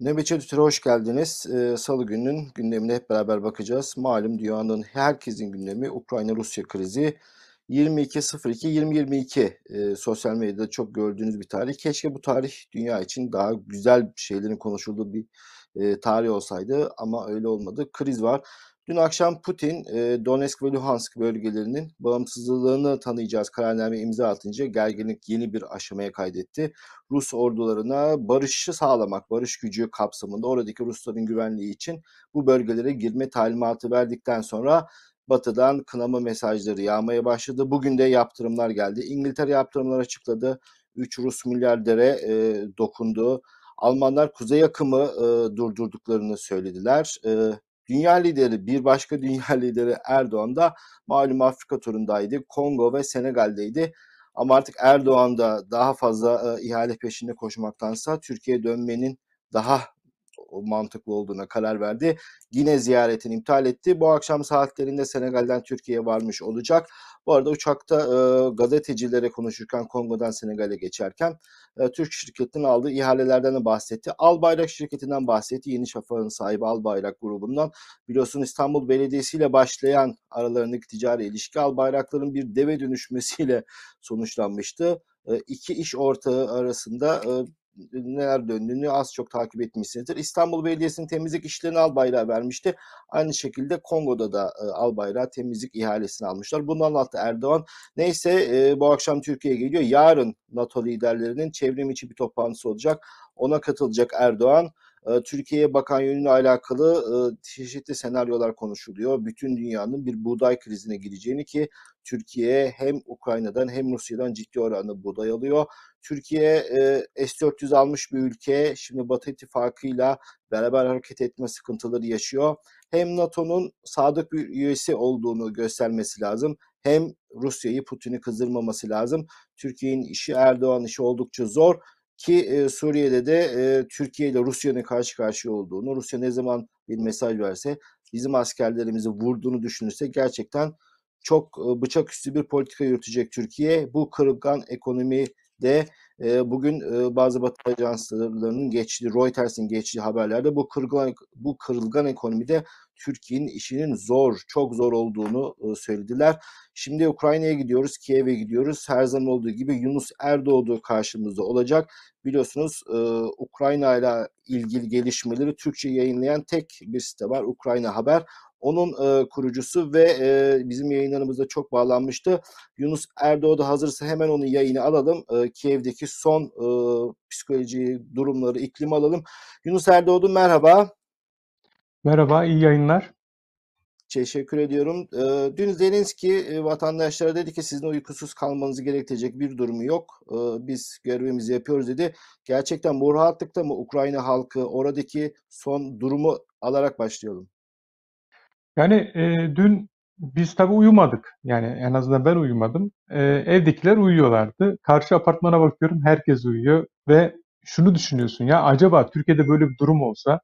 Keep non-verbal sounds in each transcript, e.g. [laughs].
Nöbetçi Editör'e hoş geldiniz. Ee, Salı gününün gündemine hep beraber bakacağız. Malum dünyanın herkesin gündemi Ukrayna-Rusya krizi. 22.02.2022 e, sosyal medyada çok gördüğünüz bir tarih. Keşke bu tarih dünya için daha güzel şeylerin konuşulduğu bir e, tarih olsaydı ama öyle olmadı. Kriz var. Dün akşam Putin e, Donetsk ve Luhansk bölgelerinin bağımsızlığını tanıyacağız kararname imza atınca gerginlik yeni bir aşamaya kaydetti. Rus ordularına barışı sağlamak, barış gücü kapsamında oradaki Rusların güvenliği için bu bölgelere girme talimatı verdikten sonra Batı'dan kınama mesajları yağmaya başladı. Bugün de yaptırımlar geldi. İngiltere yaptırımlar açıkladı. 3 Rus milyardere e, dokundu. Almanlar kuzey akımı e, durdurduklarını söylediler. E, dünya lideri, bir başka dünya [laughs] lideri Erdoğan da malum Afrika turundaydı. Kongo ve Senegal'deydi. Ama artık Erdoğan da daha fazla e, ihale peşinde koşmaktansa Türkiye'ye dönmenin daha mantıklı olduğuna karar verdi. Yine ziyaretini iptal etti. Bu akşam saatlerinde Senegal'den Türkiye'ye varmış olacak. Bu arada uçakta e, gazetecilere konuşurken Kongo'dan Senegal'e geçerken e, Türk şirketinin aldığı ihalelerden de bahsetti. Albayrak şirketinden bahsetti. Yeni Şafak'ın sahibi Albayrak grubundan. Biliyorsun İstanbul Belediyesi ile başlayan aralarındaki ticari ilişki Albayrakların bir deve dönüşmesiyle [laughs] sonuçlanmıştı. E, iki iş ortağı arasında e, neler döndüğünü az çok takip etmişsinizdir. İstanbul Belediyesi'nin temizlik işlerini al bayrağı vermişti. Aynı şekilde Kongo'da da e, al bayrağı temizlik ihalesini almışlar. Bunu anlattı Erdoğan. Neyse e, bu akşam Türkiye'ye geliyor. Yarın NATO liderlerinin çevrim içi bir toplantısı olacak. Ona katılacak Erdoğan. E, Türkiye'ye bakan yönüyle alakalı e, çeşitli senaryolar konuşuluyor. Bütün dünyanın bir buğday krizine gireceğini ki Türkiye hem Ukrayna'dan hem Rusya'dan ciddi oranda buğday alıyor. Türkiye e, S-400 almış bir ülke. Şimdi Batı ittifakıyla beraber hareket etme sıkıntıları yaşıyor. Hem NATO'nun sadık bir üyesi olduğunu göstermesi lazım. Hem Rusya'yı Putin'i kızdırmaması lazım. Türkiye'nin işi Erdoğan işi oldukça zor ki e, Suriye'de de e, Türkiye ile Rusya'nın karşı karşıya olduğunu, Rusya ne zaman bir mesaj verse bizim askerlerimizi vurduğunu düşünürse gerçekten çok e, bıçak üstü bir politika yürütecek Türkiye. Bu kırılgan ekonomi de e, bugün e, bazı Batı ajanslarının geçtiği, Reuters'in geçtiği haberlerde bu kırılgan bu kırılgan ekonomide Türkiye'nin işinin zor, çok zor olduğunu söylediler. Şimdi Ukrayna'ya gidiyoruz, Kiev'e gidiyoruz. Her zaman olduğu gibi Yunus Erdoğdu karşımızda olacak. Biliyorsunuz Ukrayna ile ilgili gelişmeleri Türkçe yayınlayan tek bir site var, Ukrayna Haber. Onun e, kurucusu ve e, bizim yayınlarımızda çok bağlanmıştı. Yunus Erdoğdu hazırsa hemen onun yayını alalım. E, Kiev'deki son e, psikoloji durumları, iklimi alalım. Yunus Erdoğdu merhaba. Merhaba, iyi yayınlar. Teşekkür ediyorum. E, dün Zelenski e, vatandaşlara dedi ki sizin uykusuz kalmanızı gerektirecek bir durumu yok. E, biz görevimizi yapıyoruz dedi. Gerçekten bu rahatlıkta mı Ukrayna halkı oradaki son durumu alarak başlayalım. Yani e, dün biz tabii uyumadık. Yani en azından ben uyumadım. E, evdekiler uyuyorlardı. Karşı apartmana bakıyorum herkes uyuyor ve şunu düşünüyorsun ya acaba Türkiye'de böyle bir durum olsa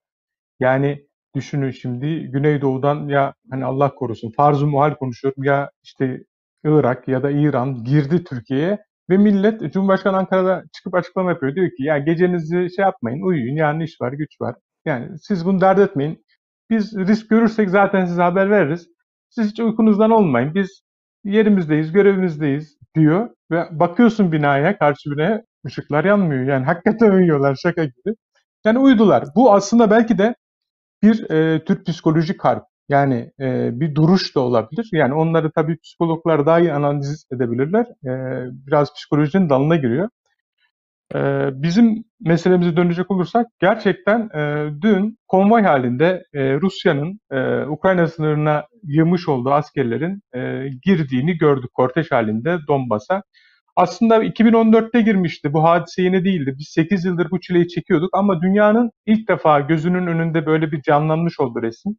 yani düşünün şimdi Güneydoğu'dan ya hani Allah korusun farz-ı muhal konuşuyorum ya işte Irak ya da İran girdi Türkiye'ye ve millet Cumhurbaşkanı Ankara'da çıkıp açıklama yapıyor. Diyor ki ya gecenizi şey yapmayın uyuyun yani iş var güç var. Yani siz bunu dert etmeyin. Biz risk görürsek zaten size haber veririz. Siz hiç uykunuzdan olmayın. Biz yerimizdeyiz, görevimizdeyiz diyor. Ve bakıyorsun binaya, karşı binaya ışıklar yanmıyor. Yani hakikaten uyuyorlar şaka gibi. Yani uyudular. Bu aslında belki de bir e, tür psikolojik harp. Yani e, bir duruş da olabilir. Yani onları tabii psikologlar daha iyi analiz edebilirler. E, biraz psikolojinin dalına giriyor. Ee, bizim meselemize dönecek olursak gerçekten e, dün konvoy halinde e, Rusya'nın e, Ukrayna sınırına yığmış olduğu askerlerin e, girdiğini gördük kortej halinde Donbas'a. Aslında 2014'te girmişti. Bu hadise yeni değildi. Biz 8 yıldır bu çileyi çekiyorduk ama dünyanın ilk defa gözünün önünde böyle bir canlanmış oldu resim.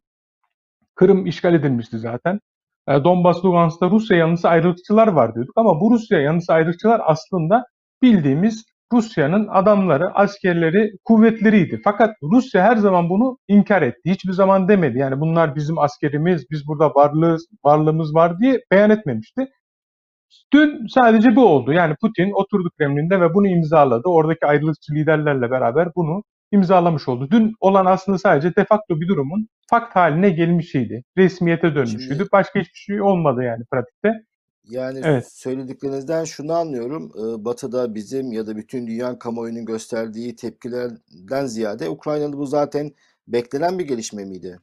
Kırım işgal edilmişti zaten. E, Donbas, Lugansk'ta Rusya yanlısı ayrılıkçılar var diyorduk ama bu Rusya yanlısı ayrılıkçılar aslında bildiğimiz Rusya'nın adamları, askerleri, kuvvetleriydi. Fakat Rusya her zaman bunu inkar etti. Hiçbir zaman demedi. Yani bunlar bizim askerimiz, biz burada varlığız, varlığımız var diye beyan etmemişti. Dün sadece bu oldu. Yani Putin oturdu Kremlin'de ve bunu imzaladı. Oradaki ayrılıkçı liderlerle beraber bunu imzalamış oldu. Dün olan aslında sadece de facto bir durumun fakt haline gelmişiydi. Resmiyete dönmüşüydü. Şimdi Başka hiçbir şey olmadı yani pratikte. yani Evet. söylediklerinizden şunu anlıyorum. Ee, Batı'da bizim ya da bütün dünya kamuoyunun gösterdiği tepkilerden ziyade Ukrayna'da bu zaten beklenen bir gelişme miydi?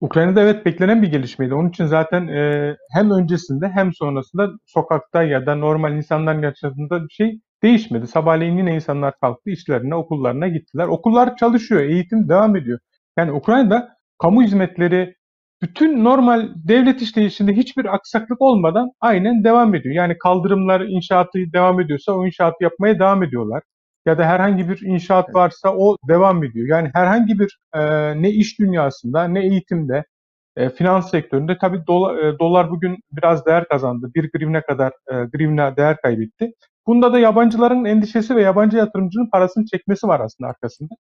Ukrayna'da evet beklenen bir gelişmeydi. Onun için zaten e, hem öncesinde hem sonrasında sokakta ya da normal insanların yaşadığında bir şey değişmedi. Sabahleyin yine insanlar kalktı, işlerine, okullarına gittiler. Okullar çalışıyor, eğitim devam ediyor. Yani Ukrayna'da kamu hizmetleri bütün normal devlet işleyişinde hiçbir aksaklık olmadan aynen devam ediyor. Yani kaldırımlar inşaatı devam ediyorsa o inşaatı yapmaya devam ediyorlar. Ya da herhangi bir inşaat varsa o devam ediyor. Yani herhangi bir e, ne iş dünyasında ne eğitimde e, finans sektöründe tabii dola- e, dolar bugün biraz değer kazandı. Bir grivne kadar e, grivne değer kaybetti. Bunda da yabancıların endişesi ve yabancı yatırımcının parasını çekmesi var aslında arkasında.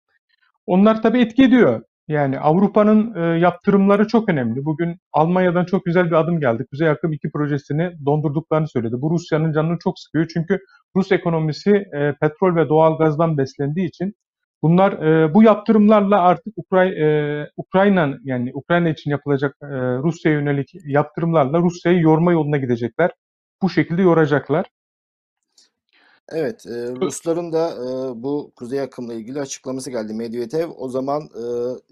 Onlar tabii etki ediyor. Yani Avrupa'nın e, yaptırımları çok önemli. Bugün Almanya'dan çok güzel bir adım geldi. Kuzey Akım 2 projesini dondurduklarını söyledi. Bu Rusya'nın canını çok sıkıyor. Çünkü Rus ekonomisi e, petrol ve doğal gazdan beslendiği için bunlar e, bu yaptırımlarla artık Ukray e, Ukrayna yani Ukrayna için yapılacak e, Rusya'ya yönelik yaptırımlarla Rusya'yı yorma yoluna gidecekler. Bu şekilde yoracaklar. Evet, e, Rusların da e, bu Kuzey Akım'la ilgili açıklaması geldi. Medvedev o zaman e,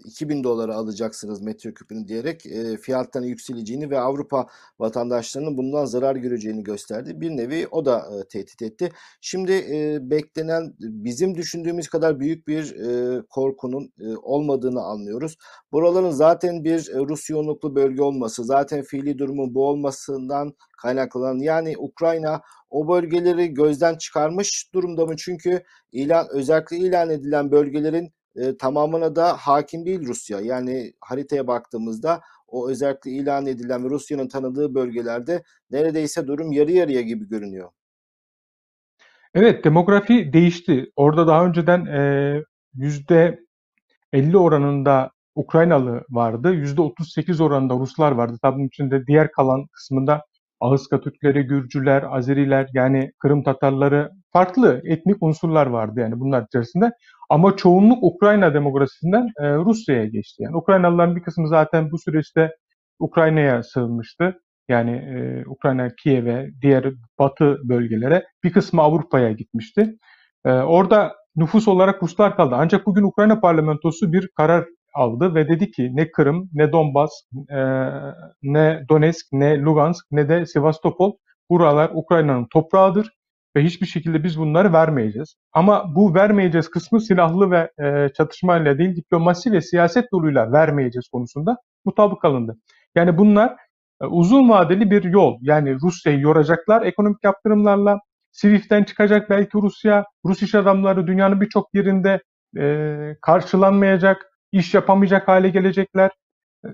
2000 dolara alacaksınız metreküpünü diyerek e, fiyatların yükseleceğini ve Avrupa vatandaşlarının bundan zarar göreceğini gösterdi. Bir nevi o da e, tehdit etti. Şimdi e, beklenen bizim düşündüğümüz kadar büyük bir e, korkunun e, olmadığını anlıyoruz. Buraların zaten bir e, Rus yoğunluklu bölge olması, zaten fiili durumun bu olmasından kaynaklanan yani Ukrayna o bölgeleri gözden çıkarmış durumda mı? Çünkü ilan özellikle ilan edilen bölgelerin e, tamamına da hakim değil Rusya. Yani haritaya baktığımızda o özellikle ilan edilen ve Rusya'nın tanıdığı bölgelerde neredeyse durum yarı yarıya gibi görünüyor. Evet, demografi değişti. Orada daha önceden e, yüzde 50 oranında Ukraynalı vardı. Yüzde 38 oranında Ruslar vardı. Tabii bunun içinde diğer kalan kısmında Ahıska Türkleri, Gürcüler, Azeriler yani Kırım Tatarları farklı etnik unsurlar vardı yani bunlar içerisinde. Ama çoğunluk Ukrayna demografisinden e, Rusya'ya geçti. Yani Ukraynalıların bir kısmı zaten bu süreçte Ukrayna'ya sığınmıştı. Yani e, Ukrayna, Kiev'e, diğer batı bölgelere. Bir kısmı Avrupa'ya gitmişti. E, orada nüfus olarak Ruslar kaldı. Ancak bugün Ukrayna parlamentosu bir karar aldı ve dedi ki ne Kırım, ne Donbas, e, ne Donetsk, ne Lugansk, ne de Sivastopol buralar Ukrayna'nın toprağıdır ve hiçbir şekilde biz bunları vermeyeceğiz. Ama bu vermeyeceğiz kısmı silahlı ve e, çatışmayla değil diplomasi ve siyaset yoluyla vermeyeceğiz konusunda mutabık alındı. Yani bunlar e, uzun vadeli bir yol. Yani Rusya'yı yoracaklar ekonomik yaptırımlarla. Swift'ten çıkacak belki Rusya. Rus iş adamları dünyanın birçok yerinde e, karşılanmayacak, iş yapamayacak hale gelecekler. E,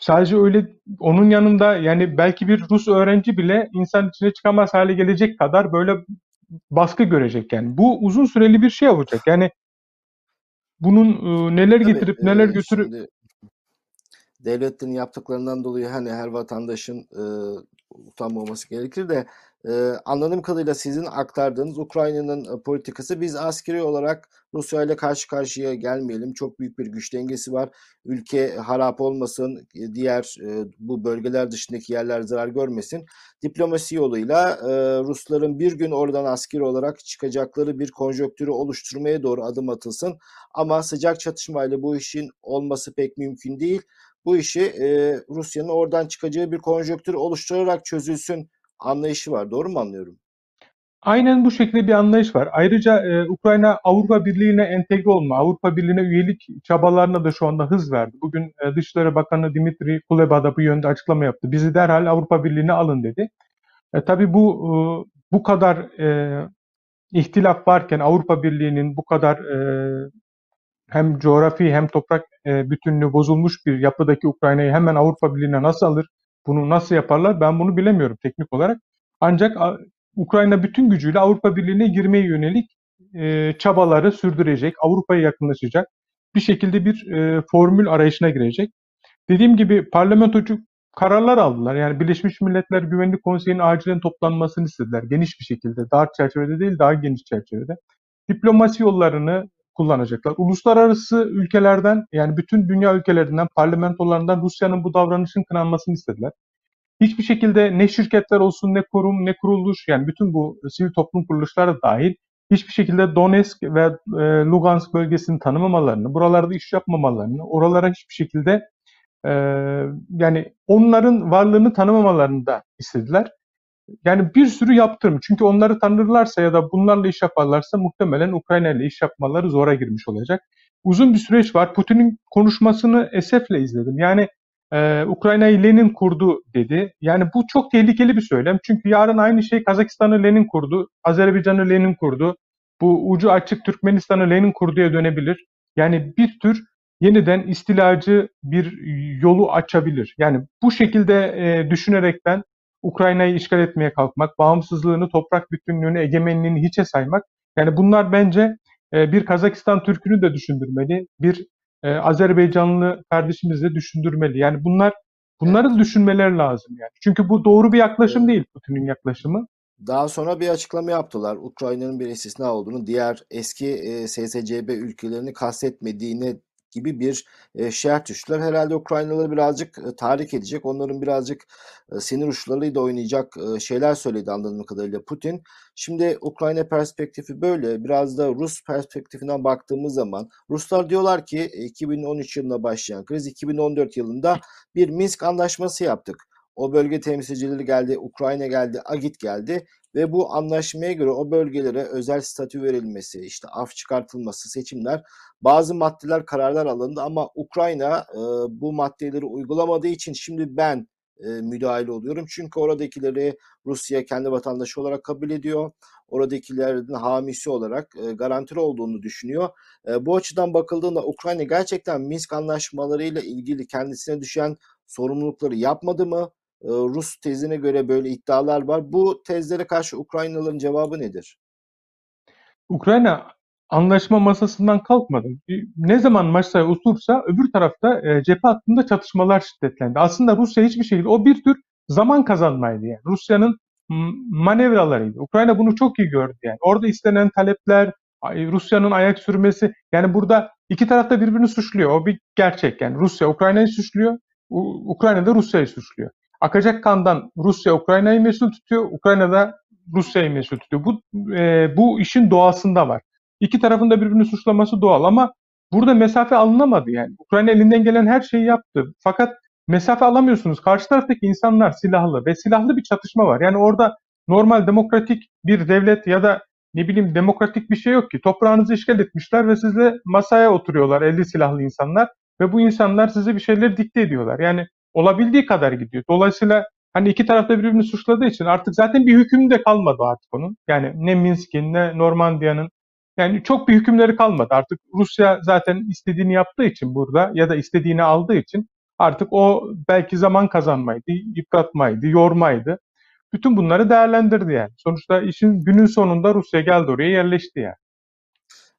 Sadece öyle onun yanında yani belki bir Rus öğrenci bile insan içine çıkamaz hale gelecek kadar böyle baskı görecek yani. Bu uzun süreli bir şey olacak. Yani bunun e, neler Tabii getirip neler e, götürüp şimdi devletlerin yaptıklarından dolayı hani her vatandaşın e, utanmaması gerekir de e, anladığım kadarıyla sizin aktardığınız Ukrayna'nın e, politikası biz askeri olarak Rusya ile karşı karşıya gelmeyelim. Çok büyük bir güç dengesi var. Ülke harap olmasın, e, diğer e, bu bölgeler dışındaki yerler zarar görmesin. Diplomasi yoluyla e, Rusların bir gün oradan askeri olarak çıkacakları bir konjonktürü oluşturmaya doğru adım atılsın. Ama sıcak çatışmayla bu işin olması pek mümkün değil bu işi e, Rusya'nın oradan çıkacağı bir konjonktür oluşturarak çözülsün anlayışı var. Doğru mu anlıyorum? Aynen bu şekilde bir anlayış var. Ayrıca e, Ukrayna Avrupa Birliği'ne entegre olma, Avrupa Birliği'ne üyelik çabalarına da şu anda hız verdi. Bugün e, Dışişleri Bakanı Dimitri Kuleba da bu yönde açıklama yaptı. Bizi derhal Avrupa Birliği'ne alın dedi. E, tabii bu e, bu kadar e, ihtilaf varken Avrupa Birliği'nin bu kadar e, hem coğrafi hem toprak e, bütünlüğü bozulmuş bir yapıdaki Ukrayna'yı hemen Avrupa Birliği'ne nasıl alır? Bunu nasıl yaparlar? Ben bunu bilemiyorum teknik olarak. Ancak Ukrayna bütün gücüyle Avrupa Birliği'ne girmeye yönelik e, çabaları sürdürecek, Avrupa'ya yakınlaşacak, bir şekilde bir e, formül arayışına girecek. Dediğim gibi parlamentocu kararlar aldılar. Yani Birleşmiş Milletler Güvenlik Konseyi'nin acilen toplanmasını istediler. Geniş bir şekilde, dar çerçevede değil daha geniş çerçevede. Diplomasi yollarını kullanacaklar. Uluslararası ülkelerden yani bütün dünya ülkelerinden, parlamentolarından Rusya'nın bu davranışın kınanmasını istediler. Hiçbir şekilde ne şirketler olsun, ne kurum, ne kuruluş yani bütün bu sivil toplum kuruluşları dahil hiçbir şekilde Donetsk ve e, Lugansk bölgesini tanımamalarını, buralarda iş yapmamalarını, oralara hiçbir şekilde e, yani onların varlığını tanımamalarını da istediler. Yani bir sürü yaptırım. Çünkü onları tanırlarsa ya da bunlarla iş yaparlarsa muhtemelen Ukrayna ile iş yapmaları zora girmiş olacak. Uzun bir süreç var. Putin'in konuşmasını esefle izledim. Yani e, Ukrayna'yı Lenin kurdu dedi. Yani bu çok tehlikeli bir söylem. Çünkü yarın aynı şey Kazakistan'ı Lenin kurdu, Azerbaycan'ı Lenin kurdu. Bu ucu açık Türkmenistan'ı Lenin kurduya dönebilir. Yani bir tür yeniden istilacı bir yolu açabilir. Yani bu şekilde e, düşünerekten Ukrayna'yı işgal etmeye kalkmak, bağımsızlığını, toprak bütünlüğünü, egemenliğini hiçe saymak. Yani bunlar bence e, bir Kazakistan Türk'ünü de düşündürmeli, bir e, Azerbaycanlı kardeşimiz de düşündürmeli. Yani bunlar bunları düşünmeleri lazım yani. Çünkü bu doğru bir yaklaşım Evet. değil Putin'in yaklaşımı. Daha sonra bir açıklama yaptılar. Ukrayna'nın bir istisna olduğunu, diğer eski e, SSCB ülkelerini kastetmediğini gibi bir e, şerh düştüler. Herhalde Ukraynalıları birazcık e, tahrik edecek, onların birazcık e, sinir uçlarıyla oynayacak e, şeyler söyledi anladığım kadarıyla Putin. Şimdi Ukrayna perspektifi böyle. Biraz da Rus perspektifinden baktığımız zaman Ruslar diyorlar ki e, 2013 yılında başlayan kriz 2014 yılında bir Minsk anlaşması yaptık. O bölge temsilcileri geldi, Ukrayna geldi, Agit geldi ve bu anlaşmaya göre o bölgelere özel statü verilmesi, işte af çıkartılması, seçimler, bazı maddeler, kararlar alındı ama Ukrayna e, bu maddeleri uygulamadığı için şimdi ben e, müdahale oluyorum. Çünkü oradakileri Rusya kendi vatandaşı olarak kabul ediyor. Oradakilerin hamisi olarak e, garantili olduğunu düşünüyor. E, bu açıdan bakıldığında Ukrayna gerçekten Minsk anlaşmalarıyla ilgili kendisine düşen sorumlulukları yapmadı mı? E, Rus tezine göre böyle iddialar var. Bu tezlere karşı Ukraynalıların cevabı nedir? Ukrayna anlaşma masasından kalkmadı. Ne zaman masaya otursa öbür tarafta e, cephe hattında çatışmalar şiddetlendi. Aslında Rusya hiçbir şekilde o bir tür zaman kazanmaydı yani. Rusya'nın manevralarıydı. Ukrayna bunu çok iyi gördü yani. Orada istenen talepler, Rusya'nın ayak sürmesi yani burada iki taraf da birbirini suçluyor. O bir gerçek yani. Rusya Ukrayna'yı suçluyor, Ukrayna da Rusya'yı suçluyor. Akacak kandan Rusya Ukrayna'yı mesul tutuyor, Ukrayna da Rusya'yı mesul tutuyor. Bu e, bu işin doğasında var. İki tarafın da birbirini suçlaması doğal ama burada mesafe alınamadı yani. Ukrayna elinden gelen her şeyi yaptı. Fakat mesafe alamıyorsunuz. Karşı taraftaki insanlar silahlı ve silahlı bir çatışma var. Yani orada normal demokratik bir devlet ya da ne bileyim demokratik bir şey yok ki. Toprağınızı işgal etmişler ve sizle masaya oturuyorlar 50 silahlı insanlar ve bu insanlar size bir şeyler dikte ediyorlar. Yani olabildiği kadar gidiyor. Dolayısıyla hani iki tarafta birbirini suçladığı için artık zaten bir hüküm de kalmadı artık onun. Yani ne Minsk'in ne Normandiya'nın yani çok bir hükümleri kalmadı. Artık Rusya zaten istediğini yaptığı için burada ya da istediğini aldığı için artık o belki zaman kazanmaydı, yıpratmaydı, yormaydı. Bütün bunları değerlendirdi yani. Sonuçta işin günün sonunda Rusya geldi oraya yerleşti yani.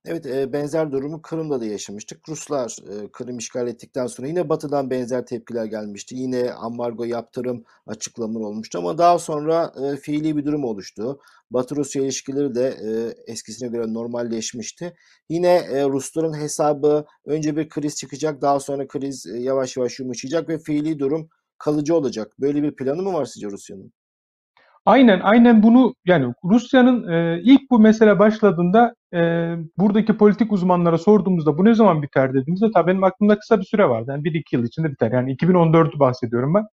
Evet, e, benzer durumu Kırım'da da yaşamıştık. Ruslar e, Kırım işgal ettikten sonra yine Batı'dan benzer tepkiler gelmişti. Yine ambargo yaptırım açıklamaları olmuştu ama daha sonra e, fiili bir durum oluştu. Batı-Rusya ilişkileri de e, eskisine göre normalleşmişti. Yine e, Rusların hesabı önce bir kriz çıkacak, daha sonra kriz e, yavaş yavaş yumuşayacak ve fiili durum kalıcı olacak. Böyle bir planı mı var sizce Rusya'nın? Aynen, aynen bunu yani Rusya'nın e, ilk bu mesele başladığında e, buradaki politik uzmanlara sorduğumuzda bu ne zaman biter dediğimizde tabii benim aklımda kısa bir süre vardı. Yani 1-2 yıl içinde biter. Yani 2014'ü bahsediyorum ben.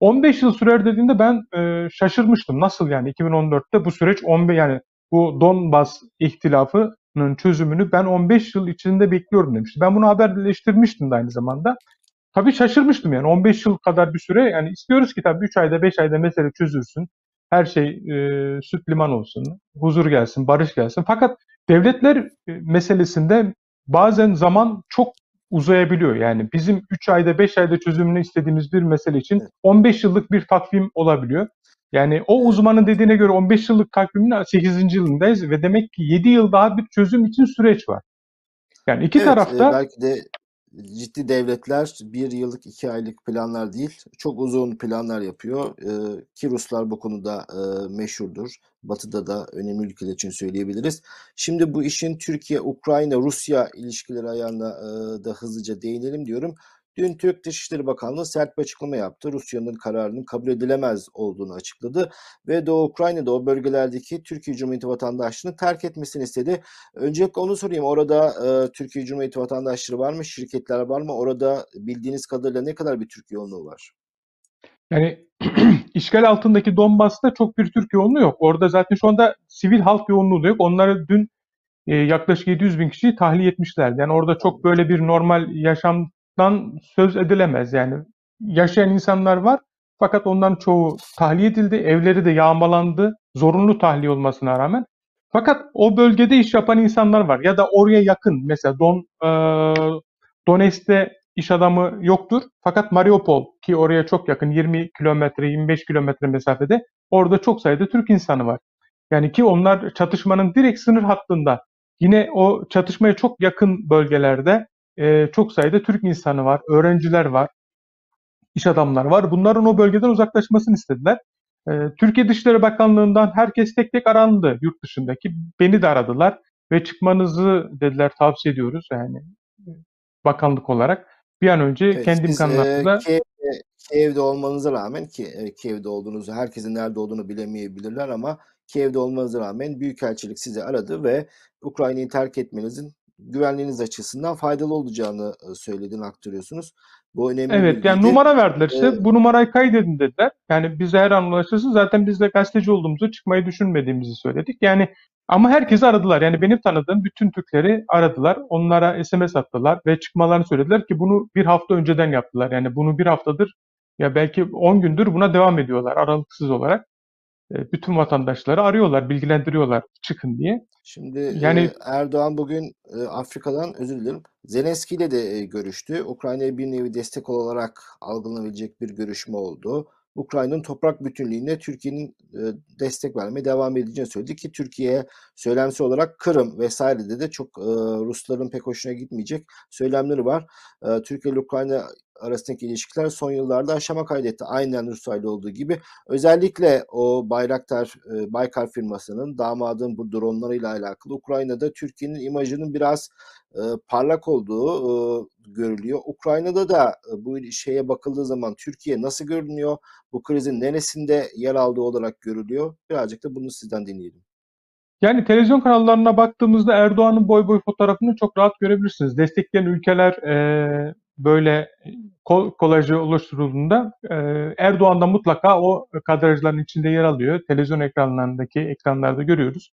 15 yıl sürer dediğinde ben e, şaşırmıştım. Nasıl yani 2014'te bu süreç 15 yani bu Donbas ihtilafının çözümünü ben 15 yıl içinde bekliyorum demiştim. Ben bunu haberleştirmiştim de aynı zamanda. Tabii şaşırmıştım yani 15 yıl kadar bir süre yani istiyoruz ki tabii 3 ayda 5 ayda mesele çözülsün. Her şey e, süt liman olsun, huzur gelsin, barış gelsin. Fakat devletler e, meselesinde bazen zaman çok uzayabiliyor. Yani bizim 3 ayda 5 ayda çözümünü istediğimiz bir mesele için 15 yıllık bir takvim olabiliyor. Yani o uzmanın dediğine göre 15 yıllık takvimin 8. yılındayız ve demek ki 7 yıl daha bir çözüm için süreç var. Yani iki Evet, e, tarafta belki de ciddi devletler bir yıllık iki aylık planlar değil çok uzun planlar yapıyor Ee, ki Ruslar bu konuda e, meşhurdur. Batı'da da önemli ülkeler için söyleyebiliriz. Şimdi bu işin Türkiye, Ukrayna, Rusya ilişkileri ayağına e, da hızlıca değinelim diyorum. Dün Türk Dışişleri Bakanlığı sert bir açıklama yaptı. Rusya'nın kararının kabul edilemez olduğunu açıkladı ve Doğu Ukrayna'da o bölgelerdeki Türkiye Cumhuriyeti vatandaşlığını terk etmesini istedi. Öncelikle onu sorayım. Orada e, Türkiye Cumhuriyeti vatandaşları var mı? Şirketler var mı? Orada bildiğiniz kadarıyla ne kadar bir Türk yoğunluğu var? Yani [clears throat] işgal altındaki Donbas'ta çok bir Türk yoğunluğu yok. Orada zaten şu anda sivil halk yoğunluğu da yok. Onları dün e, yaklaşık 700 bin kişiyi tahliye etmişlerdi. Yani orada çok böyle bir normal yaşamdan söz edilemez. Yani yaşayan insanlar var fakat onların çoğu tahliye edildi. Evleri de yağmalandı. Zorunlu tahliye olmasına rağmen. Fakat o bölgede iş yapan insanlar var. Ya da oraya yakın mesela Don e, Donetsk'te iş adamı yoktur. Fakat Mariupol ki oraya çok yakın 20 kilometre 25 kilometre mesafede orada çok sayıda Türk insanı var. Yani ki onlar çatışmanın direkt sınır hattında. Yine o çatışmaya çok yakın bölgelerde e, çok sayıda Türk insanı var, öğrenciler var, iş adamlar var. Bunların o bölgeden uzaklaşmasını istediler. E, Türkiye Dışişleri Bakanlığı'ndan herkes tek tek arandı yurt dışındaki. Beni de aradılar ve çıkmanızı dediler tavsiye ediyoruz yani e, bakanlık olarak. Bir an önce Evet, kendi e, imkanlarımızla Kiev'de, Kiev'de olmanıza rağmen ki e, Kiev'de olduğunuzu herkesin nerede olduğunu bilemeyebilirler ama Kiev'de olmanıza rağmen Büyükelçilik sizi aradı ve Ukrayna'yı terk etmenizin güvenliğiniz açısından faydalı olacağını e, söylediğini aktarıyorsunuz. Bu önemli Evet yani numara verdiler işte. Bu numarayı kaydedin dediler. Yani bize her an ulaşırsın. Zaten biz de gazeteci olduğumuzu çıkmayı düşünmediğimizi söyledik. Yani ama herkesi aradılar. Yani benim tanıdığım bütün Türkleri aradılar. Onlara SMS attılar ve çıkmalarını söylediler ki bunu bir hafta önceden yaptılar. Yani bunu bir haftadır ya belki 10 gündür buna devam ediyorlar aralıksız olarak. E, Bütün vatandaşları arıyorlar, bilgilendiriyorlar çıkın diye. Şimdi Yani e, Erdoğan bugün e, Afrika'dan özür dilerim. Zelenski ile de görüştü. Ukrayna'ya bir nevi destek olarak algılanabilecek bir görüşme oldu. Ukrayna'nın toprak bütünlüğüne Türkiye'nin destek vermeye devam edeceğini söyledi ki Türkiye söylemsi olarak Kırım vesairede de çok Rusların pek hoşuna gitmeyecek söylemleri var. Türkiye ile Ukrayna arasındaki ilişkiler son yıllarda aşama kaydetti. Aynen Rusya ile olduğu gibi. Özellikle o Bayraktar, e, Baykar firmasının damadın bu dronlarıyla alakalı Ukrayna'da Türkiye'nin imajının biraz e, parlak olduğu e, görülüyor. Ukrayna'da da e, bu şeye bakıldığı zaman Türkiye nasıl görünüyor? Bu krizin neresinde yer aldığı olarak görülüyor? Birazcık da bunu sizden dinleyelim. Yani televizyon kanallarına baktığımızda Erdoğan'ın boy boy fotoğrafını çok rahat görebilirsiniz. Destekleyen ülkeler e, böyle kol, kolajı oluşturulduğunda e, Erdoğan da mutlaka o kadrajların içinde yer alıyor. Televizyon ekranlarındaki ekranlarda görüyoruz.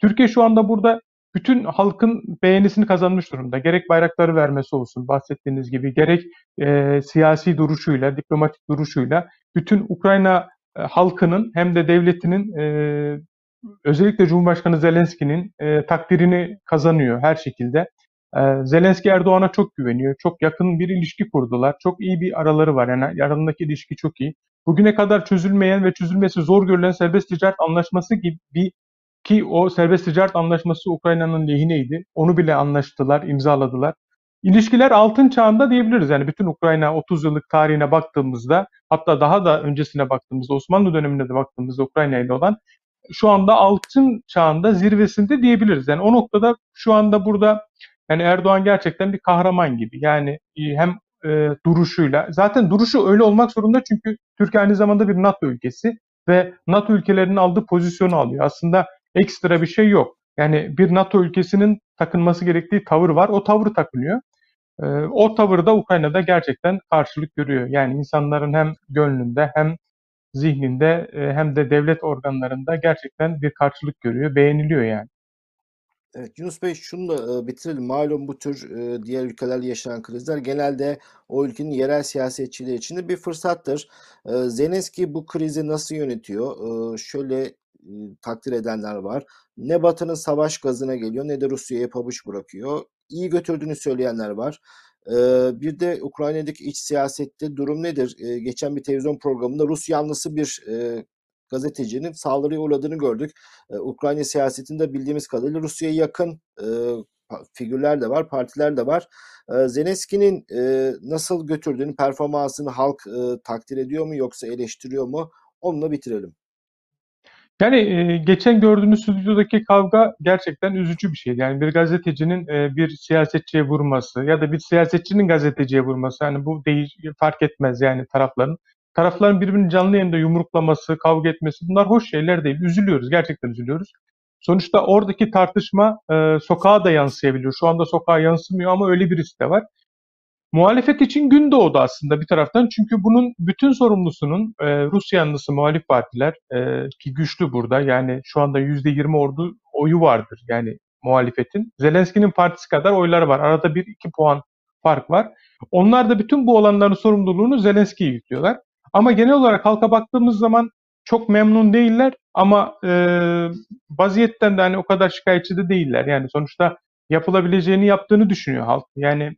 Türkiye şu anda burada bütün halkın beğenisini kazanmış durumda. Gerek bayrakları vermesi olsun bahsettiğiniz gibi, gerek e, siyasi duruşuyla, diplomatik duruşuyla bütün Ukrayna e, halkının hem de devletinin e, özellikle Cumhurbaşkanı Zelenski'nin e, takdirini kazanıyor her şekilde. E, Zelenski Erdoğan'a çok güveniyor. Çok yakın bir ilişki kurdular. Çok iyi bir araları var. Yani aralarındaki ilişki çok iyi. Bugüne kadar çözülmeyen ve çözülmesi zor görülen serbest ticaret anlaşması gibi ki o serbest ticaret anlaşması Ukrayna'nın lehineydi. Onu bile anlaştılar, imzaladılar. İlişkiler altın çağında diyebiliriz. Yani bütün Ukrayna 30 yıllık tarihine baktığımızda hatta daha da öncesine baktığımızda Osmanlı dönemine de baktığımızda Ukrayna ile olan şu anda altın çağında zirvesinde diyebiliriz. Yani o noktada şu anda burada yani Erdoğan gerçekten bir kahraman gibi. Yani e, hem e, duruşuyla zaten duruşu öyle olmak zorunda çünkü Türkiye aynı zamanda bir NATO ülkesi ve NATO ülkelerinin aldığı pozisyonu alıyor. Aslında ekstra bir şey yok. Yani bir NATO ülkesinin takınması gerektiği tavır var. O tavrı takınıyor. E, o tavır da Ukrayna'da gerçekten karşılık görüyor. Yani insanların hem gönlünde hem zihninde e, hem de devlet organlarında gerçekten bir karşılık görüyor, beğeniliyor yani. Evet, Yunus Bey şunu da e, bitirelim. Malum bu tür e, diğer ülkelerde yaşanan krizler genelde o ülkenin yerel siyasetçileri için de bir fırsattır. E, Zelenski bu krizi nasıl yönetiyor? Şöyle takdir edenler var. Ne Batı'nın savaş gazına geliyor ne de Rusya'ya pabuç bırakıyor. İyi götürdüğünü söyleyenler var. Bir de Ukrayna'daki iç siyasette durum nedir? Geçen bir televizyon programında Rus yanlısı bir gazetecinin saldırıya uğradığını gördük. Ee, Ukrayna siyasetinde bildiğimiz kadarıyla Rusya'ya yakın e, figürler de var, partiler de var. E, Zelenski'nin e, nasıl götürdüğünü, performansını halk e, takdir ediyor mu yoksa eleştiriyor mu? Onunla bitirelim. Yani e, geçen gördüğümüz stüdyodaki kavga gerçekten üzücü bir şey. Yani bir gazetecinin e, bir siyasetçiye vurması ya da bir siyasetçinin gazeteciye vurması yani bu değiş fark etmez yani tarafların. Tarafların birbirini canlı yayında yumruklaması, kavga etmesi bunlar hoş şeyler değil. Üzülüyoruz, gerçekten üzülüyoruz. Sonuçta oradaki tartışma e, sokağa da yansıyabiliyor. Şu anda sokağa yansımıyor ama öyle birisi de var. Muhalefet için gün doğdu aslında bir taraftan. Çünkü bunun bütün sorumlusunun e, Rus yanlısı muhalif partiler e, ki güçlü burada. Yani şu anda %20 ordu oyu vardır yani muhalefetin. Zelenski'nin partisi kadar oyları var. Arada bir iki puan fark var. Onlar da bütün bu olanların sorumluluğunu Zelenski'ye yüklüyorlar. Ama genel olarak halka baktığımız zaman çok memnun değiller ama e, vaziyetten de hani o kadar şikayetçi de değiller. Yani sonuçta yapılabileceğini yaptığını düşünüyor halk. Yani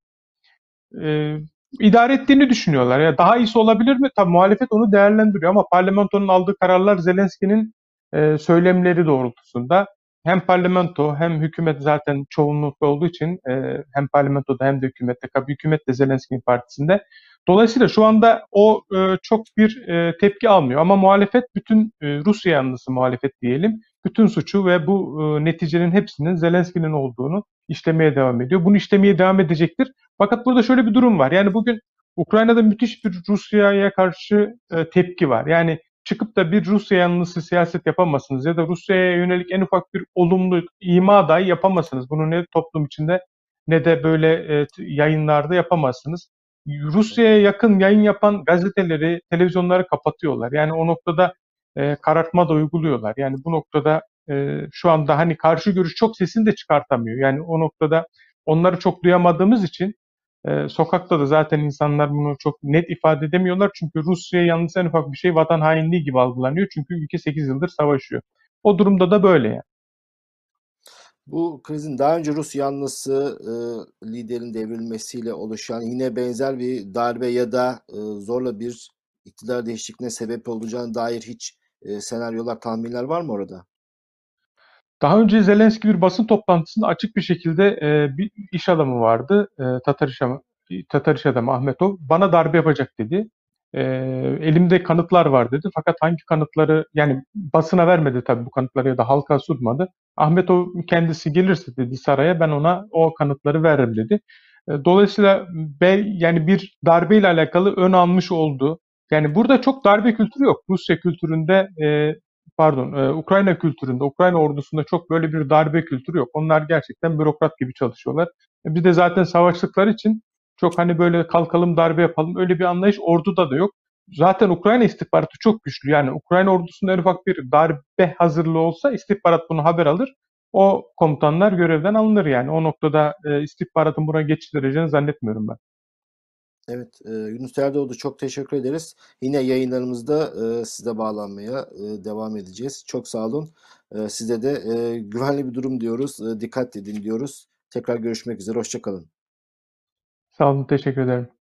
e, idare ettiğini düşünüyorlar. Ya daha iyisi olabilir mi? Tabii muhalefet onu değerlendiriyor ama parlamentonun aldığı kararlar Zelenski'nin e, söylemleri doğrultusunda hem parlamento hem hükümet zaten çoğunlukta olduğu için e, hem parlamentoda hem de hükümette, tabii hükümet de Zelenski'nin partisinde. Dolayısıyla şu anda o e, çok bir e, tepki almıyor ama muhalefet bütün e, Rusya yanlısı muhalefet diyelim bütün suçu ve bu e, neticenin hepsinin Zelenski'nin olduğunu işlemeye devam ediyor. Bunu işlemeye devam edecektir. Fakat burada şöyle bir durum var. Yani bugün Ukrayna'da müthiş bir Rusya'ya karşı e, tepki var. Yani çıkıp da bir Rusya yanlısı siyaset yapamazsınız ya da Rusya'ya yönelik en ufak bir olumlu ima dahi yapamazsınız. Bunu ne toplum içinde ne de böyle e, yayınlarda yapamazsınız. Rusya'ya yakın yayın yapan gazeteleri, televizyonları kapatıyorlar. Yani o noktada e, karartma da uyguluyorlar. Yani bu noktada e, şu anda hani karşı görüş çok sesini de çıkartamıyor. Yani o noktada onları çok duyamadığımız için e, sokakta da zaten insanlar bunu çok net ifade edemiyorlar. Çünkü Rusya yalnız en ufak bir şey vatan hainliği gibi algılanıyor. Çünkü ülke 8 yıldır savaşıyor. O durumda da böyle yani. Bu krizin daha önce Rus yanlısı e, liderin devrilmesiyle oluşan yine benzer bir darbe ya da e, zorla bir iktidar değişikliğine sebep olacağına dair hiç e, senaryolar, tahminler var mı orada? Daha önce Zelenski bir basın toplantısında açık bir şekilde e, bir iş adamı vardı. E, Tatar, iş, Tatar iş adamı Ahmetov. Bana darbe yapacak dedi. E, elimde kanıtlar var dedi. Fakat hangi kanıtları yani basına vermedi tabii bu kanıtları ya da halka sunmadı. Ahmetov kendisi gelirse dedi saraya ben ona o kanıtları veririm dedi. E, dolayısıyla be, yani bir darbeyle alakalı ön almış oldu. Yani burada çok darbe kültürü yok. Rusya kültüründe e, pardon e, Ukrayna kültüründe, Ukrayna ordusunda çok böyle bir darbe kültürü yok. Onlar gerçekten bürokrat gibi çalışıyorlar. E, bir de zaten savaştıkları için çok hani böyle kalkalım darbe yapalım öyle bir anlayış orduda da yok. Zaten Ukrayna istihbaratı çok güçlü. Yani Ukrayna ordusunda en ufak bir darbe hazırlığı olsa istihbarat bunu haber alır. O komutanlar görevden alınır yani. O noktada e, istihbaratın buna geçiştireceğini zannetmiyorum ben. Evet, e, Yunus Erdoğdu çok teşekkür ederiz. Yine yayınlarımızda e, size bağlanmaya e, devam edeceğiz. Çok sağ olun. E, size de e, güvenli bir durum diyoruz. E, dikkat edin diyoruz. Tekrar görüşmek üzere. Hoşçakalın. Sağ olun, teşekkür ederim.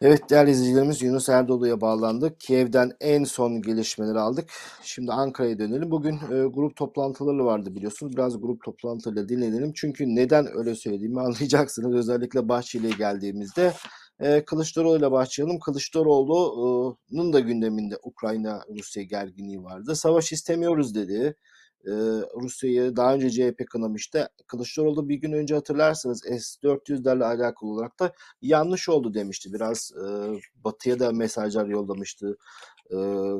Evet değerli izleyicilerimiz Yunus Erdoğdu'ya bağlandık. Kiev'den en son gelişmeleri aldık. Şimdi Ankara'ya dönelim. Bugün e, grup toplantıları vardı biliyorsunuz. Biraz grup toplantılarıyla dinleyelim. Çünkü neden öyle söylediğimi [laughs] anlayacaksınız. Özellikle Bahçeli'ye geldiğimizde. E, Kılıçdaroğlu ile başlayalım. Kılıçdaroğlu'nun da gündeminde Ukrayna-Rusya gerginliği vardı. Savaş istemiyoruz dedi Rusya'yı daha önce CHP kınamıştı. Kılıçdaroğlu bir gün önce hatırlarsanız S-400'lerle alakalı olarak da yanlış oldu demişti. Biraz e, batıya da mesajlar yollamıştı e,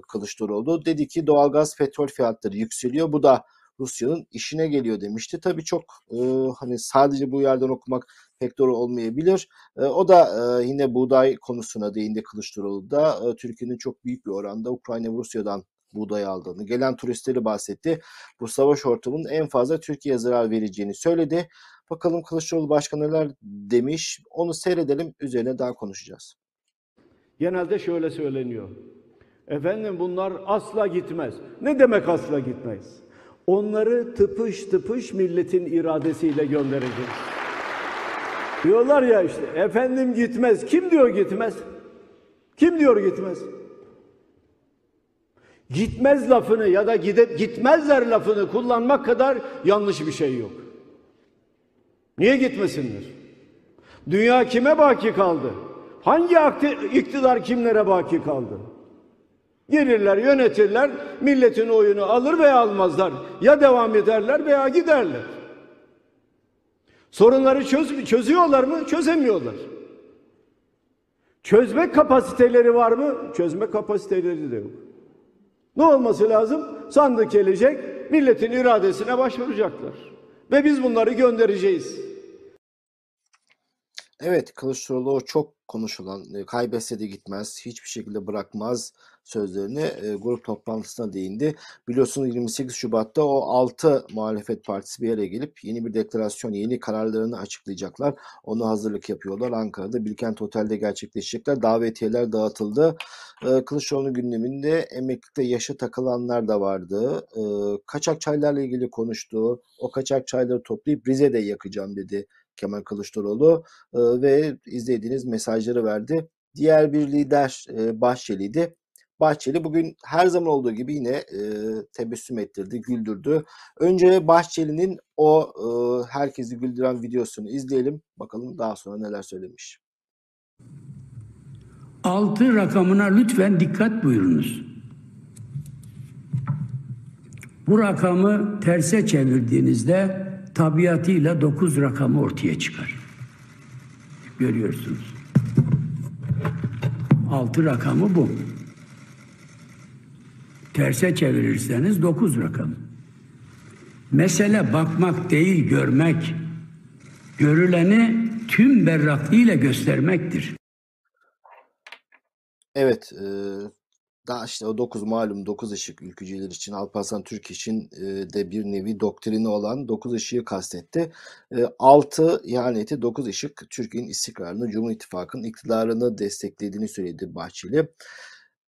Kılıçdaroğlu. Dedi ki doğalgaz petrol fiyatları yükseliyor. Bu da Rusya'nın işine geliyor demişti. Tabii çok e, hani sadece bu yerden okumak pek doğru olmayabilir. E, o da e, yine buğday konusuna değindi Kılıçdaroğlu da. E, Türkiye'nin çok büyük bir oranda Ukrayna Rusya'dan buğday aldığını, gelen turistleri bahsetti. Bu savaş ortamının en fazla Türkiye'ye zarar vereceğini söyledi. Bakalım Kılıçdaroğlu Başkan neler demiş. Onu seyredelim. Üzerine daha konuşacağız. Genelde şöyle söyleniyor. Efendim bunlar asla gitmez. Ne demek asla gitmez? Onları tıpış tıpış milletin iradesiyle göndereceğiz. Diyorlar ya işte efendim gitmez. Kim diyor gitmez? Kim diyor gitmez? Gitmez lafını ya da gidip gitmezler lafını kullanmak kadar yanlış bir şey yok. Niye gitmesinler? Dünya kime baki kaldı? Hangi iktidar kimlere baki kaldı? Gelirler, yönetirler, milletin oyunu alır veya almazlar. Ya devam ederler veya giderler. Sorunları çöz çözüyorlar mı? Çözemiyorlar. Çözme kapasiteleri var mı? Çözme kapasiteleri de yok. Ne olması lazım? Sandık gelecek, milletin iradesine başvuracaklar. Ve biz bunları göndereceğiz. Evet, Kılıçdaroğlu çok konuşulan, e, kaybetse de gitmez, hiçbir şekilde bırakmaz sözlerini e, grup toplantısına değindi. Biliyorsunuz 28 Şubat'ta o 6 muhalefet partisi bir araya gelip yeni bir deklarasyon, yeni kararlarını açıklayacaklar. Onu hazırlık yapıyorlar. Ankara'da Bilkent Otel'de gerçekleşecekler. Davetiyeler dağıtıldı. E, Kılıçdaroğlu'nun gündeminde emeklilikte yaşa takılanlar da vardı. E, kaçak çaylarla ilgili konuştu. O kaçak çayları toplayıp Rize'de yakacağım dedi Kemal Kılıçdaroğlu e, ve izlediğiniz mesajları verdi. Diğer bir lider e, Bahçeli'ydi. Bahçeli bugün her zaman olduğu gibi yine e, tebessüm ettirdi, güldürdü. Önce Bahçeli'nin o e, herkesi güldüren videosunu izleyelim. Bakalım daha sonra neler söylemiş. 6 rakamına lütfen dikkat buyurunuz. Bu rakamı terse çevirdiğinizde tabiatıyla 9 rakamı ortaya çıkar. Görüyorsunuz. 6 rakamı bu. Terse çevirirseniz 9 rakam. Mesele bakmak değil görmek. Görüleni tüm berraklığıyla göstermektir. Evet, e, daha işte o 9 malum 9 ışık ülkücüler için Alparslan Türk için e, de bir nevi doktrini olan 9 ışığı kastetti. 6 ihaneti 9 ışık Türkiye'nin istikrarını, Cumhur İttifakı'nın iktidarını desteklediğini söyledi Bahçeli.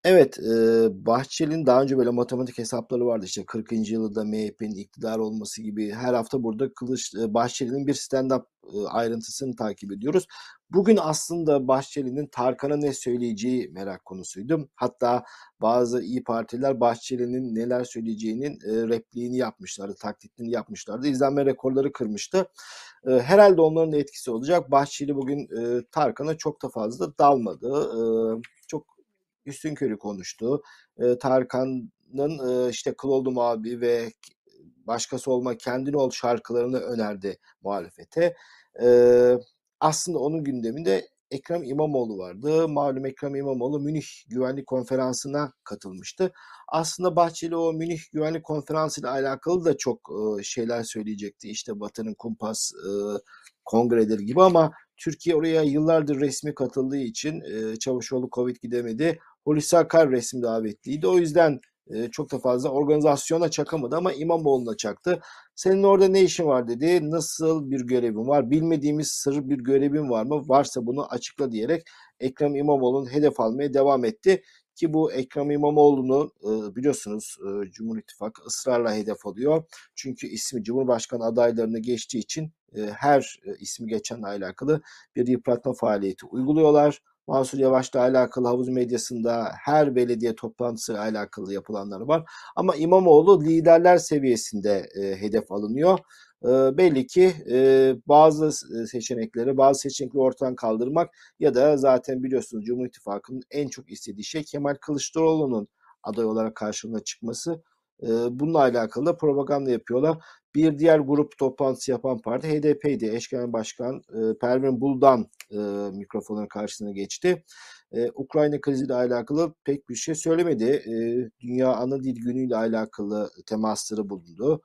Evet, e, Bahçeli'nin daha önce böyle matematik hesapları vardı işte 40. yılında MHP'nin iktidar olması gibi her hafta burada Kılıç e, Bahçeli'nin bir stand-up e, ayrıntısını takip ediyoruz. Bugün aslında Bahçeli'nin Tarkan'a ne söyleyeceği merak konusuydu. Hatta bazı iyi partiler Bahçeli'nin neler söyleyeceğinin e, repliğini yapmışlardı, taklitini yapmışlardı. İzlenme rekorları kırmıştı. E, herhalde onların da etkisi olacak. Bahçeli bugün e, Tarkan'a çok da fazla dalmadı. E, çok üstünkörü konuştu. E, Tarkan'ın e, işte Kıl oldum abi ve başkası olma kendin ol şarkılarını önerdi muhalefete. E, aslında onun gündeminde Ekrem İmamoğlu vardı. Malum Ekrem İmamoğlu Münih Güvenlik Konferansı'na katılmıştı. Aslında Bahçeli o Münih Güvenlik Konferansı ile alakalı da çok e, şeyler söyleyecekti. İşte Batı'nın kumpas e, kongreleri gibi ama Türkiye oraya yıllardır resmi katıldığı için e, Çavuşoğlu Covid gidemedi. Hulusi Akar resim davetliydi. O yüzden e, çok da fazla organizasyona çakamadı ama İmamoğlu'na çaktı. Senin orada ne işin var dedi. Nasıl bir görevin var? Bilmediğimiz sır bir görevin var mı? Varsa bunu açıkla diyerek Ekrem İmamoğlu'nun hedef almaya devam etti. Ki bu Ekrem İmamoğlu'nu e, biliyorsunuz e, Cumhur İttifakı ısrarla hedef alıyor. Çünkü ismi Cumhurbaşkanı adaylarını geçtiği için e, her e, ismi geçenle alakalı bir yıpratma faaliyeti uyguluyorlar. Mansur Yavaş'la alakalı havuz medyasında her belediye toplantısı alakalı yapılanlar var. Ama İmamoğlu liderler seviyesinde e, hedef alınıyor. E, belli ki e, bazı seçenekleri, bazı seçenekleri ortadan kaldırmak ya da zaten biliyorsunuz Cumhur İttifakı'nın en çok istediği şey Kemal Kılıçdaroğlu'nun aday olarak karşılığına çıkması. Bununla alakalı da propaganda yapıyorlar. Bir diğer grup toplantısı yapan parti HDP'ydi. Eş Genel Başkan Pervin Buldan mikrofonun karşısına geçti. Ukrayna kriziyle alakalı pek bir şey söylemedi. Dünya Ana Dil Günü ile alakalı temasları bulundu.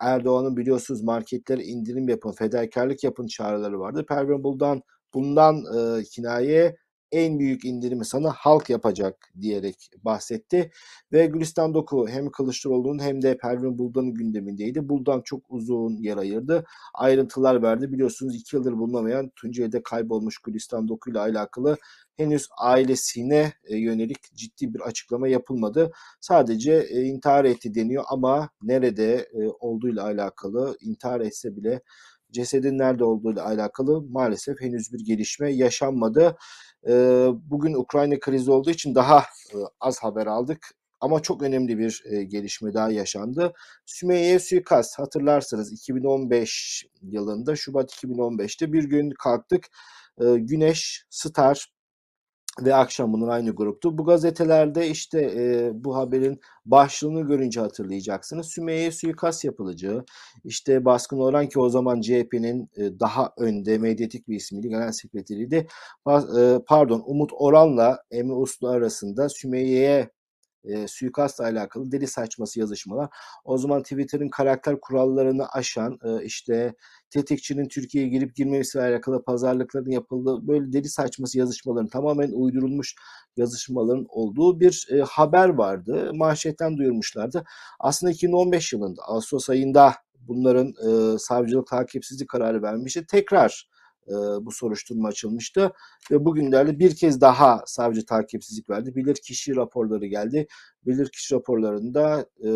Erdoğan'ın biliyorsunuz marketlere indirim yapın, fedakarlık yapın çağrıları vardı. Pervin Buldan bundan e, kinaye en büyük indirimi sana halk yapacak diyerek bahsetti. Ve Gülistan Doku hem Kılıçdaroğlu'nun hem de Pervin Buldan'ın gündemindeydi. Buldan çok uzun yer ayırdı. Ayrıntılar verdi. Biliyorsunuz iki yıldır bulunamayan Tunceli'de kaybolmuş Gülistan Doku ile alakalı henüz ailesine e, yönelik ciddi bir açıklama yapılmadı. Sadece e, intihar etti deniyor ama nerede e, olduğuyla alakalı intihar etse bile cesedin nerede olduğuyla alakalı maalesef henüz bir gelişme yaşanmadı. Bugün Ukrayna krizi olduğu için daha az haber aldık. ama çok önemli bir e, gelişme daha yaşandı. Sümeyye'ye suikast hatırlarsanız 2015 yılında Şubat 2015'te bir gün kalktık e, Güneş, Star ve Akşam bunun aynı gruptu. Bu gazetelerde işte e, bu haberin başlığını görünce hatırlayacaksınız. Sümeyye suikast yapılacağı, işte baskın olan ki o zaman CHP'nin e, daha önde medyatik bir ismiydi, genel sekreteriydi. E, pardon Umut Oran'la Emre Uslu arasında Sümeyye'ye e, suikastla alakalı deli saçması yazışmalar. O zaman Twitter'ın karakter kurallarını aşan e, işte tetikçinin Türkiye'ye girip girmemesiyle alakalı pazarlıkların yapıldığı böyle deli saçması yazışmaların tamamen uydurulmuş yazışmaların olduğu bir e, haber vardı. Manşetten duyurmuşlardı. Aslında 2015 yılında Ağustos ayında bunların e, savcılık takipsizlik kararı vermişti. Tekrar e, bu soruşturma açılmıştı ve bugünlerde bir kez daha savcı takipsizlik verdi. Bilirkişi raporları geldi. Bilirkişi raporlarında e,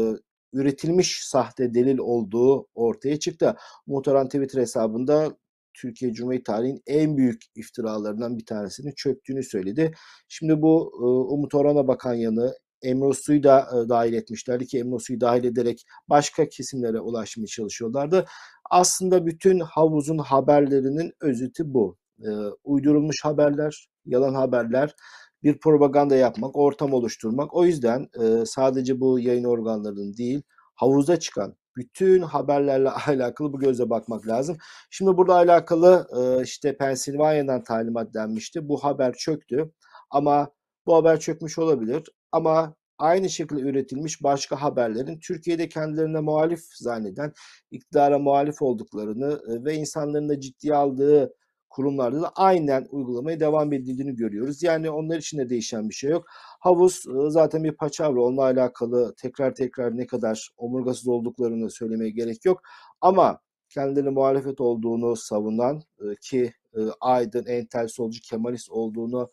üretilmiş sahte delil olduğu ortaya çıktı. Muhtaran Twitter hesabında Türkiye Cumhuriyeti tarihinin en büyük iftiralarından bir tanesini çöktüğünü söyledi. Şimdi bu e, Umut Orhan'a bakan yanı Emre Uslu'yu da e, dahil etmişlerdi ki Emre Uslu'yu dahil ederek başka kesimlere ulaşmaya çalışıyorlardı. Aslında bütün havuzun haberlerinin özeti bu. E, uydurulmuş haberler, yalan haberler, bir propaganda yapmak, ortam oluşturmak. O yüzden e, sadece bu yayın organlarının değil, havuzda çıkan bütün haberlerle [laughs] alakalı bu gözle bakmak lazım. Şimdi burada alakalı e, işte Pensilvanya'dan talimat denmişti. Bu haber çöktü ama bu haber çökmüş olabilir ama aynı şekilde üretilmiş başka haberlerin Türkiye'de kendilerine muhalif zanneden, iktidara muhalif olduklarını e, ve insanların da ciddiye aldığı kurumlarda da aynen uygulamaya devam edildiğini görüyoruz. Yani onlar için de değişen bir şey yok. Havuz e, zaten bir paçavra. Onunla alakalı tekrar tekrar ne kadar omurgasız olduklarını söylemeye gerek yok. Ama kendilerine muhalefet olduğunu savunan e, ki aydın, entel, solcu, kemalist olduğunu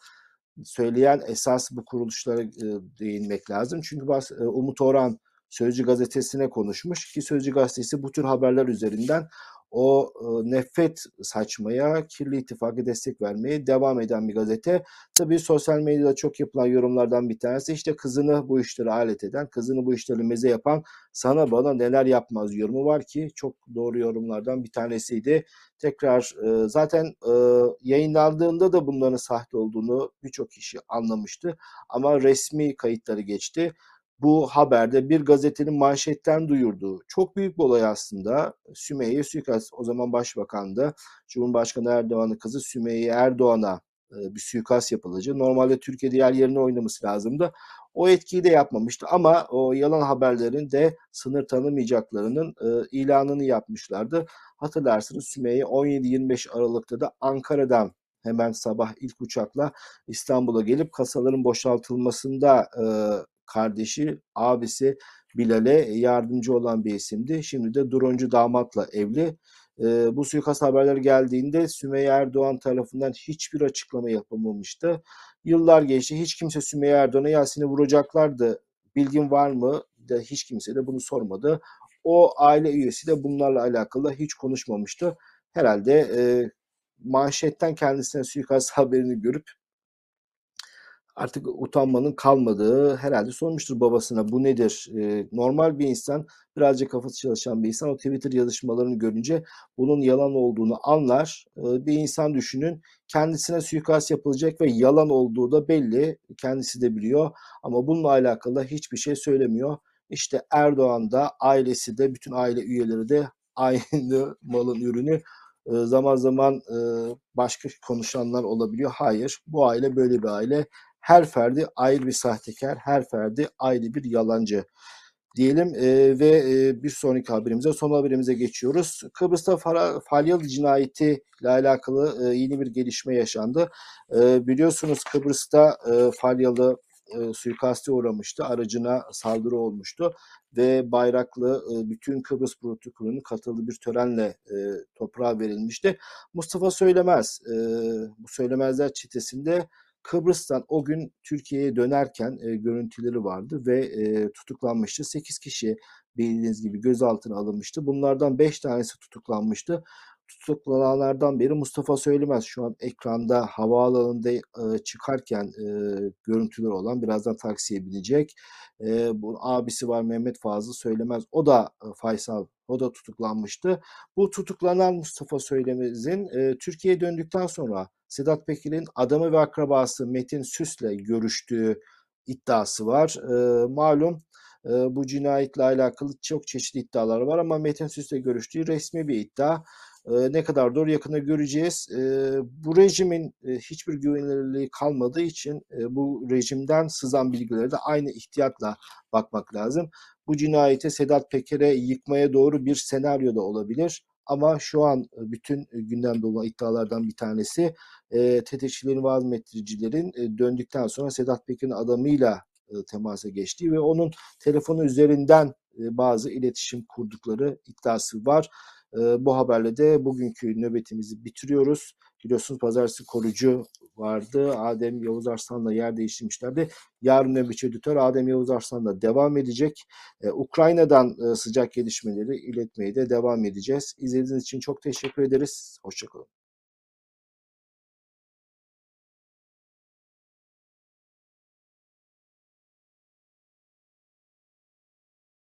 söyleyen esas bu kuruluşlara değinmek lazım. Çünkü Umut Orhan Sözcü gazetesine konuşmuş ki Sözcü gazetesi bu tür haberler üzerinden o nefret saçmaya, kirli ittifakı destek vermeye devam eden bir gazete. Tabii sosyal medyada çok yapılan yorumlardan bir tanesi işte kızını bu işlere alet eden, kızını bu işleri meze yapan sana bana neler yapmaz yorumu var ki çok doğru yorumlardan bir tanesiydi. Tekrar zaten yayınlandığında da bunların sahte olduğunu birçok kişi anlamıştı ama resmi kayıtları geçti bu haberde bir gazetenin manşetten duyurduğu çok büyük bir olay aslında. Sümeyye suikast o zaman başbakandı. Cumhurbaşkanı Erdoğan'ın kızı Sümeyye Erdoğan'a e, bir suikast yapılacağı. Normalde Türkiye'de yer yerine oynaması lazımdı. O etkiyi de yapmamıştı ama o yalan haberlerin de sınır tanımayacaklarının e, ilanını yapmışlardı. Hatırlarsınız Sümeyye 17-25 Aralık'ta da Ankara'dan hemen sabah ilk uçakla İstanbul'a gelip kasaların boşaltılmasında e, kardeşi, abisi Bilal'e yardımcı olan bir isimdi. Şimdi de droncu damatla evli. E, bu suikast haberleri geldiğinde Sümeyye Erdoğan tarafından hiçbir açıklama yapılmamıştı. Yıllar geçti. Hiç kimse Sümeyye Erdoğan'a Yasin'i vuracaklardı. Bilgin var mı? De hiç kimse de bunu sormadı. O aile üyesi de bunlarla alakalı hiç konuşmamıştı. Herhalde e, manşetten kendisine suikast [laughs] haberini görüp artık utanmanın kalmadığı herhalde sormuştur babasına bu nedir? Ee, normal bir insan birazcık kafası çalışan bir insan o Twitter yazışmalarını görünce bunun yalan olduğunu anlar. Ee, bir insan düşünün kendisine suikast yapılacak ve yalan olduğu da belli kendisi de biliyor ama bununla alakalı hiçbir şey söylemiyor. İşte Erdoğan da ailesi de bütün aile üyeleri de [laughs] aynı malın ürünü zaman zaman başka konuşanlar olabiliyor. Hayır bu aile böyle bir aile her ferdi ayrı bir sahtekar, her ferdi ayrı bir yalancı diyelim e, ve e, bir sonraki haberimize, son haberimize geçiyoruz. Kıbrıs'ta Falyalı cinayeti ile alakalı e, yeni bir gelişme yaşandı. E, biliyorsunuz Kıbrıs'ta e, Falyalı e, suikaste uğramıştı. Aracına saldırı olmuştu ve bayraklı e, bütün Kıbrıs protokolünün katıldığı bir törenle e, toprağa verilmişti. Mustafa Söylemez, e, bu Söylemezler çetesinde Kıbrıs'tan o gün Türkiye'ye dönerken e, görüntüleri vardı ve e, tutuklanmıştı. 8 kişi bildiğiniz gibi gözaltına alınmıştı. Bunlardan 5 tanesi tutuklanmıştı. Tutuklananlardan biri Mustafa Söylemez. Şu an ekranda havaalanında e, çıkarken e, görüntüler olan birazdan taksiye binecek. E, bu abisi var Mehmet Fazıl Söylemez. O da e, Faysal o da tutuklanmıştı. Bu tutuklanan Mustafa Söylemez'in e, Türkiye'ye döndükten sonra Sedat Peker'in adamı ve akrabası Metin Süs'le görüştüğü iddiası var. E, malum e, bu cinayetle alakalı çok çeşitli iddialar var ama Metin Süs'le görüştüğü resmi bir iddia. Ne kadar doğru yakında göreceğiz. Bu rejimin hiçbir güvenilirliği kalmadığı için bu rejimden sızan bilgilere de aynı ihtiyatla bakmak lazım. Bu cinayeti Sedat Peker'e yıkmaya doğru bir senaryo da olabilir. Ama şu an bütün gündemde olan iddialardan bir tanesi e, tetikçilerin ve azmettiricilerin e, döndükten sonra Sedat Peker'in adamıyla temasa geçtiği ve onun telefonu üzerinden bazı iletişim kurdukları iddiası var. Bu haberle de bugünkü nöbetimizi bitiriyoruz. Biliyorsunuz pazartesi korucu vardı. Adem Yavuz Arslan'la yer değiştirmişlerdi. Yarın nöbetçi editör Adem Yavuz Arslan'la devam edecek. E, Ukrayna'dan e, sıcak gelişmeleri iletmeye de devam edeceğiz. İzlediğiniz için çok teşekkür ederiz. Hoşçakalın.